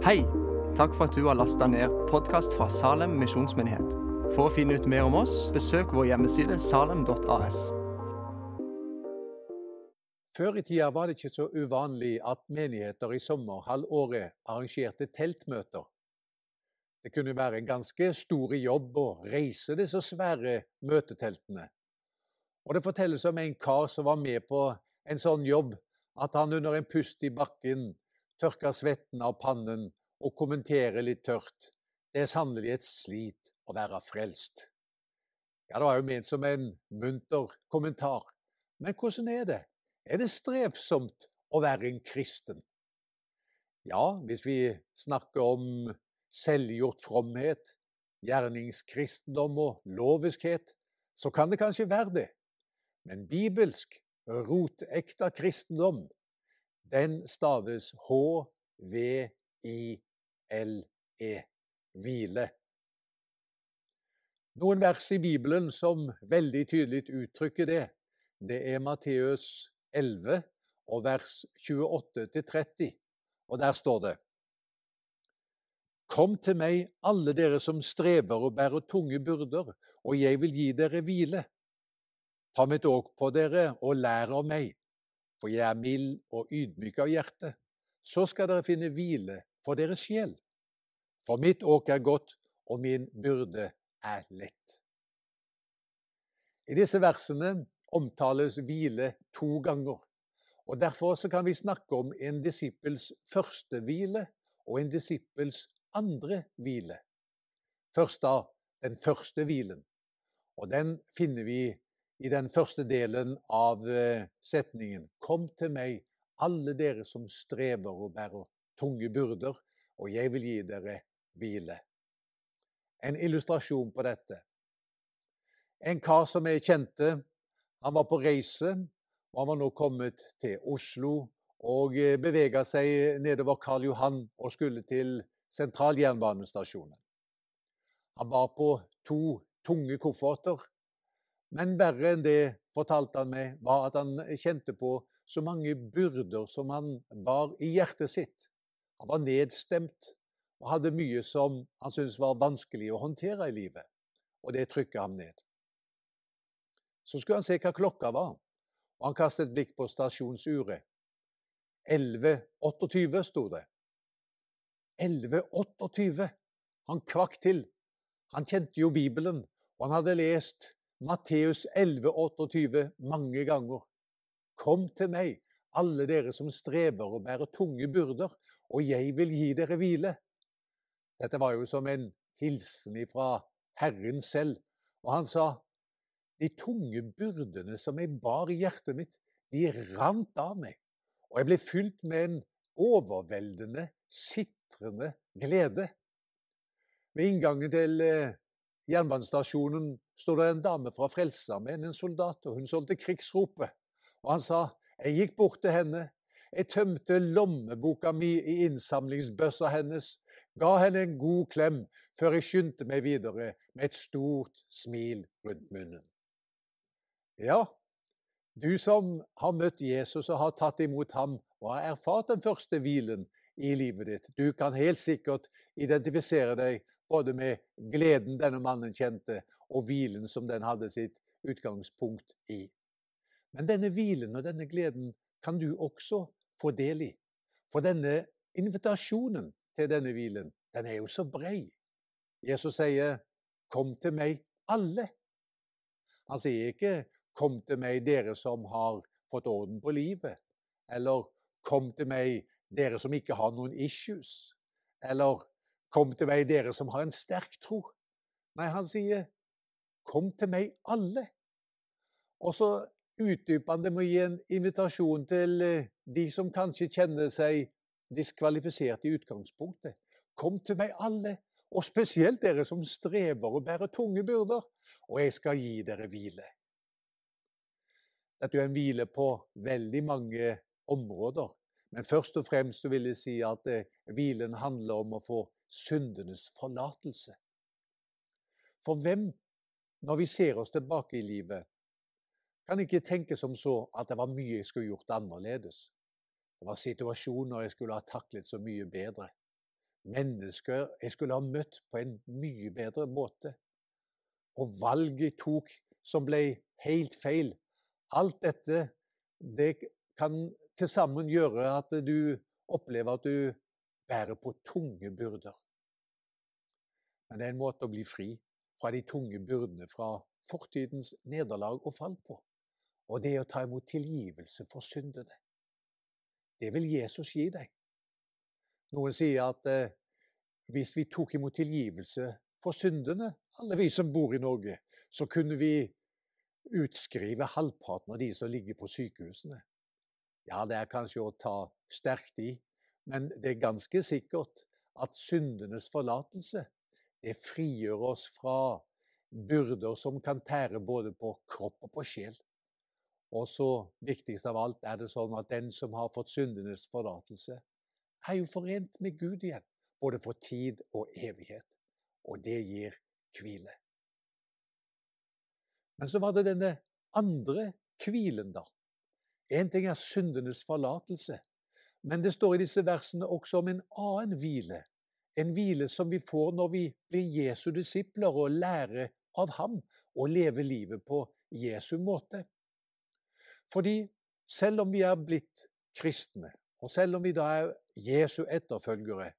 Hei! Takk for at du har lasta ned podkast fra Salem misjonsmyndighet. For å finne ut mer om oss, besøk vår hjemmeside salem.as. Før i tida var det ikke så uvanlig at menigheter i sommerhalvåret arrangerte teltmøter. Det kunne være en ganske stor jobb å reise disse svære møteteltene. Og det fortelles om en kar som var med på en sånn jobb, at han under en pust i bakken tørka svetten av pannen og kommentere litt tørt. Det er sannelig et slit å være frelst. Ja, det var jo ment som en munter kommentar. Men hvordan er det? Er det strevsomt å være en kristen? Ja, hvis vi snakker om selvgjort fromhet, gjerningskristendom og loviskhet, så kan det kanskje være det. Men bibelsk, rotekta kristendom, den staves H-V-I-L-E. Hvile. Noen vers i Bibelen som veldig tydelig uttrykker det, det er Matteus 11 og vers 28-30. Og der står det Kom til meg, alle dere som strever og bærer tunge byrder, og jeg vil gi dere hvile. Ta mitt åk på dere og lær av meg, for jeg er mild og ydmyk av hjerte. Så skal dere finne hvile for deres sjel. For mitt åk er godt, og min byrde er lett. I disse versene omtales hvile to ganger, og derfor kan vi snakke om en disippels første hvile og en disippels andre hvile. Først da den første hvilen, og den finner vi i den første delen av eh, setningen Kom til meg, alle dere som strever og bærer tunge byrder, og jeg vil gi dere hvile. En illustrasjon på dette. En kar som jeg kjente, han var på reise, og han var nå kommet til Oslo og eh, bevega seg nedover Karl Johan og skulle til sentraljernbanestasjonen. Han bar på to tunge kofferter men verre enn det, fortalte han meg, var at han kjente på så mange byrder som han bar i hjertet sitt. Han var nedstemt og hadde mye som han syntes var vanskelig å håndtere i livet, og det trykket ham ned. Så skulle han se hva klokka var, og han kastet et blikk på stasjonsuret. 11.28 sto det. 11.28! Han kvakk til. Han kjente jo Bibelen, og han hadde lest Matteus 11, 28 mange ganger. Kom til meg, alle dere som strever og bærer tunge byrder, og jeg vil gi dere hvile. Dette var jo som en hilsen fra Herren selv, og han sa, de tunge byrdene som jeg bar i hjertet mitt, de rant av meg, og jeg ble fylt med en overveldende, sitrende glede. Ved inngangen til eh, jernbanestasjonen sto det en dame fra Frelsesarmeen, en soldat, og hun solgte krigsropet. Og han sa, jeg gikk bort til henne, jeg tømte lommeboka mi i innsamlingsbøssa hennes, ga henne en god klem før jeg skyndte meg videre med et stort smil rundt munnen. Ja, du som har møtt Jesus og har tatt imot ham og har erfart den første hvilen i livet ditt, du kan helt sikkert identifisere deg både med gleden denne mannen kjente, og hvilen som den hadde sitt utgangspunkt i. Men denne hvilen og denne gleden kan du også få del i. For denne invitasjonen til denne hvilen, den er jo så brei. Jesus sier 'Kom til meg, alle'. Han sier ikke 'Kom til meg, dere som har fått orden på livet', eller 'Kom til meg, dere som ikke har noen issues', eller 'Kom til meg, dere som har en sterk tro'. Nei, han sier Kom til meg, alle. Og så utdyper han det med å gi en invitasjon til eh, de som kanskje kjenner seg diskvalifisert i utgangspunktet. Kom til meg, alle, og spesielt dere som strever og bærer tunge byrder, og jeg skal gi dere hvile. Dette er en hvile på veldig mange områder, men først og fremst vil jeg si at eh, hvilen handler om å få syndenes forlatelse. For hvem når vi ser oss tilbake i livet, kan ikke tenke som så at det var mye jeg skulle gjort annerledes. Det var situasjoner jeg skulle ha taklet så mye bedre. mennesker jeg skulle ha møtt på en mye bedre måte. Og valget jeg tok som ble helt feil. Alt dette det kan til sammen gjøre at du opplever at du bærer på tunge byrder. Men det er en måte å bli fri fra de tunge byrdene fra fortidens nederlag og fall på. Og det er å ta imot tilgivelse for syndene. Det vil Jesus gi deg. Noen sier at eh, hvis vi tok imot tilgivelse for syndene, alle vi som bor i Norge, så kunne vi utskrive halvparten av de som ligger på sykehusene. Ja, det er kanskje å ta sterkt i, men det er ganske sikkert at syndenes forlatelse det frigjør oss fra byrder som kan tære både på kropp og på sjel. Og så viktigst av alt er det sånn at den som har fått syndenes forlatelse, er jo forent med Gud igjen, både for tid og evighet. Og det gir hvile. Men så var det denne andre hvilen, da. Én ting er syndenes forlatelse, men det står i disse versene også om en annen hvile. En hvile som vi får når vi blir Jesu disipler og lærer av ham å leve livet på Jesu måte. Fordi selv om vi er blitt kristne, og selv om vi da er Jesu etterfølgere,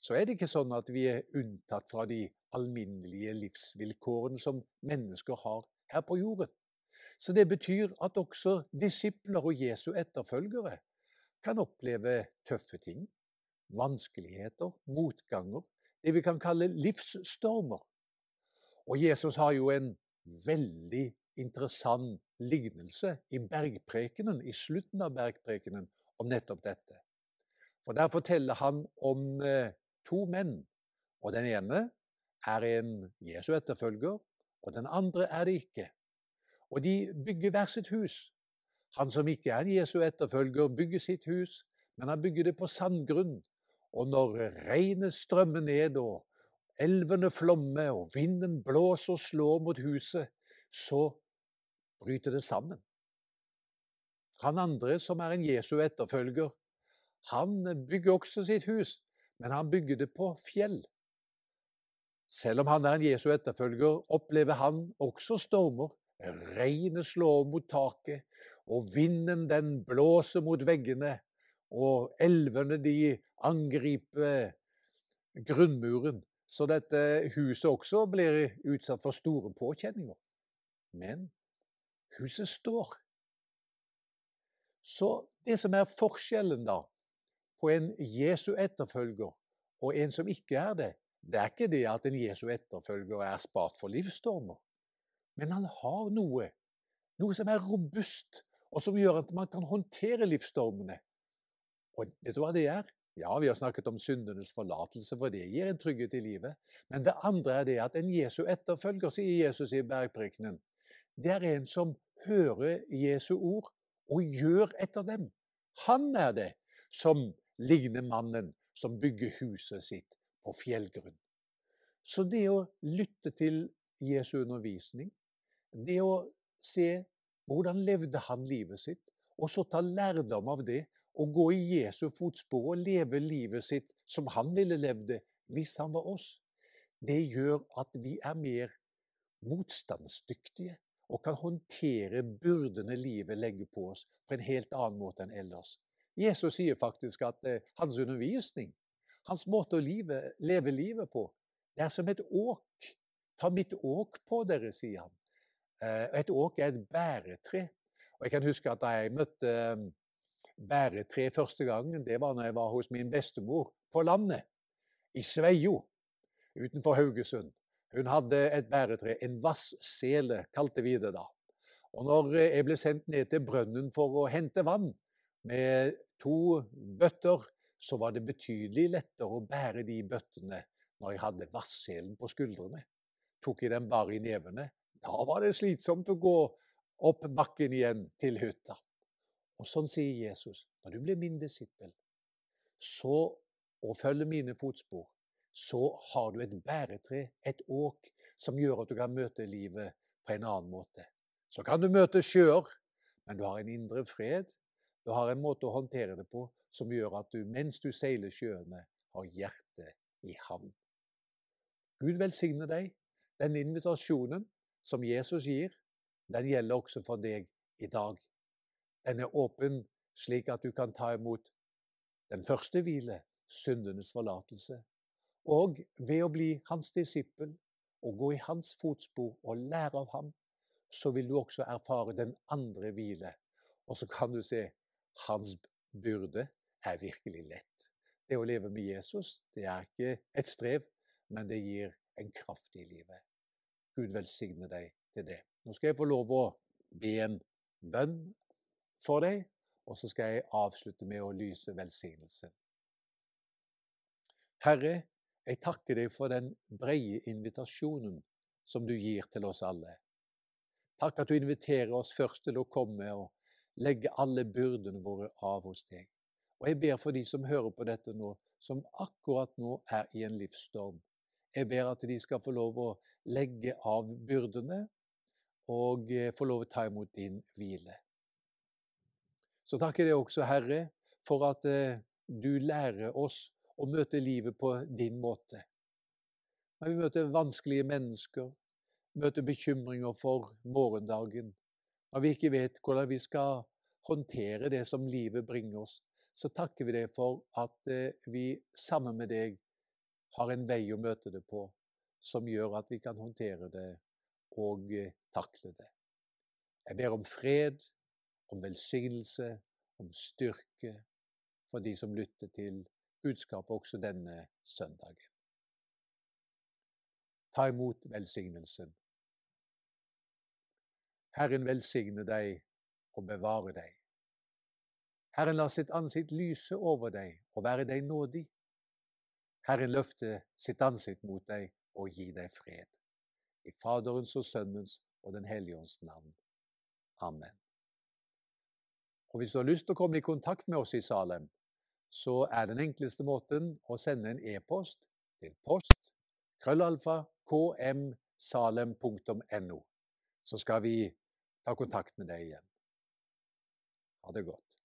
så er det ikke sånn at vi er unntatt fra de alminnelige livsvilkårene som mennesker har her på jorden. Så det betyr at også disipler og Jesu etterfølgere kan oppleve tøffe ting, vanskeligheter, motganger, det vi kan kalle livsstormer. Og Jesus har jo en veldig interessant lignelse i bergprekenen, i slutten av bergprekenen, om nettopp dette. For Der forteller han om eh, to menn. Og den ene er en Jesu etterfølger, og den andre er det ikke. Og de bygger hver sitt hus. Han som ikke er en Jesu etterfølger, bygger sitt hus, men han bygger det på sandgrunn. Og når regnet strømmer ned, og elvene flommer, og vinden blåser og slår mot huset, så bryter det sammen. Han andre, som er en Jesu etterfølger, han bygger også sitt hus, men han bygger det på fjell. Selv om han er en Jesu etterfølger, opplever han også stormer. Regnet slår mot taket, og vinden den blåser mot veggene, og elvene de angriper grunnmuren. Så dette huset også blir utsatt for store påkjenninger. Men huset står. Så det som er forskjellen da på en Jesu etterfølger og en som ikke er det, det er ikke det at en Jesu etterfølger er spart for livsstormer. Men han har noe, noe som er robust, og som gjør at man kan håndtere livsstormene. Og vet du hva det er? Ja, vi har snakket om syndenes forlatelse, for det gir en trygghet i livet. Men det andre er det at en Jesu etterfølger, sier Jesus i bergprekenen, det er en som hører Jesu ord og gjør etter dem. Han er det som ligner mannen som bygger huset sitt på fjellgrunn. Så det å lytte til Jesu undervisning, det å se hvordan levde han livet sitt, og så ta lærdom av det og gå i Jesu fotspor og leve livet sitt som han ville levd det hvis han var oss, det gjør at vi er mer motstandsdyktige og kan håndtere byrdene livet legger på oss på en helt annen måte enn ellers. Jesus sier faktisk at eh, hans undervisning, hans måte å live, leve livet på, det er som et åk. Ta mitt åk på dere, sier han. Eh, et åk er et bæretre. Og Jeg kan huske at da jeg møtte eh, bæretre første gangen, det var når jeg var hos min bestemor på landet, i Sveio utenfor Haugesund. Hun hadde et bæretre, en vassele kalte vi det da. Og når jeg ble sendt ned til brønnen for å hente vann med to bøtter, så var det betydelig lettere å bære de bøttene når jeg hadde vasselen på skuldrene. Tok jeg dem bare i nevene, da var det slitsomt å gå opp bakken igjen til hytta. Og sånn sier Jesus, når du blir min disippel, så og følger mine fotspor, så har du et bæretre, et åk, som gjør at du kan møte livet på en annen måte. Så kan du møte sjøer, men du har en indre fred, du har en måte å håndtere det på som gjør at du mens du seiler sjøene, har hjertet i havn. Gud velsigne deg. Denne invitasjonen som Jesus gir, den gjelder også for deg i dag. Den er åpen slik at du kan ta imot den første hvile, syndenes forlatelse. Og ved å bli hans disippel og gå i hans fotspor og lære av ham, så vil du også erfare den andre hvile. Og så kan du se hans byrde er virkelig lett. Det å leve med Jesus det er ikke et strev, men det gir en kraft i livet. Gud velsigne deg til det. Nå skal jeg få lov å be en bønn for deg, og så skal jeg avslutte med å lyse velsignelsen. Herre, jeg takker deg for den breie invitasjonen som du gir til oss alle. Takk at du inviterer oss først til å komme og legge alle byrdene våre av hos deg. Og jeg ber for de som hører på dette nå, som akkurat nå er i en livsstorm. Jeg ber at de skal få lov å legge av byrdene og eh, få lov å ta imot din hvile. Så takker jeg også, Herre, for at eh, du lærer oss å møte livet på din måte. Når vi møter vanskelige mennesker, møter bekymringer for morgendagen, når vi ikke vet hvordan vi skal håndtere det som livet bringer oss, så takker vi deg for at eh, vi sammen med deg har en vei å møte det på som gjør at vi kan håndtere det og eh, takle det. Jeg ber om fred, om velsignelse, om styrke for de som lytter til budskapet også denne søndagen. Ta imot velsignelsen. Herren velsigne deg og bevare deg. Herren la sitt ansikt lyse over deg og være deg nådig. Herren løfte sitt ansikt mot deg og gi deg fred. I Faderens og Sønnens og Den hellige ånds navn. Amen. Og hvis du har lyst til å komme i kontakt med oss i Salem, så er den enkleste måten å sende en e-post til post krøllalfa kmsalem.no. Så skal vi ta kontakt med deg igjen. Ha det godt.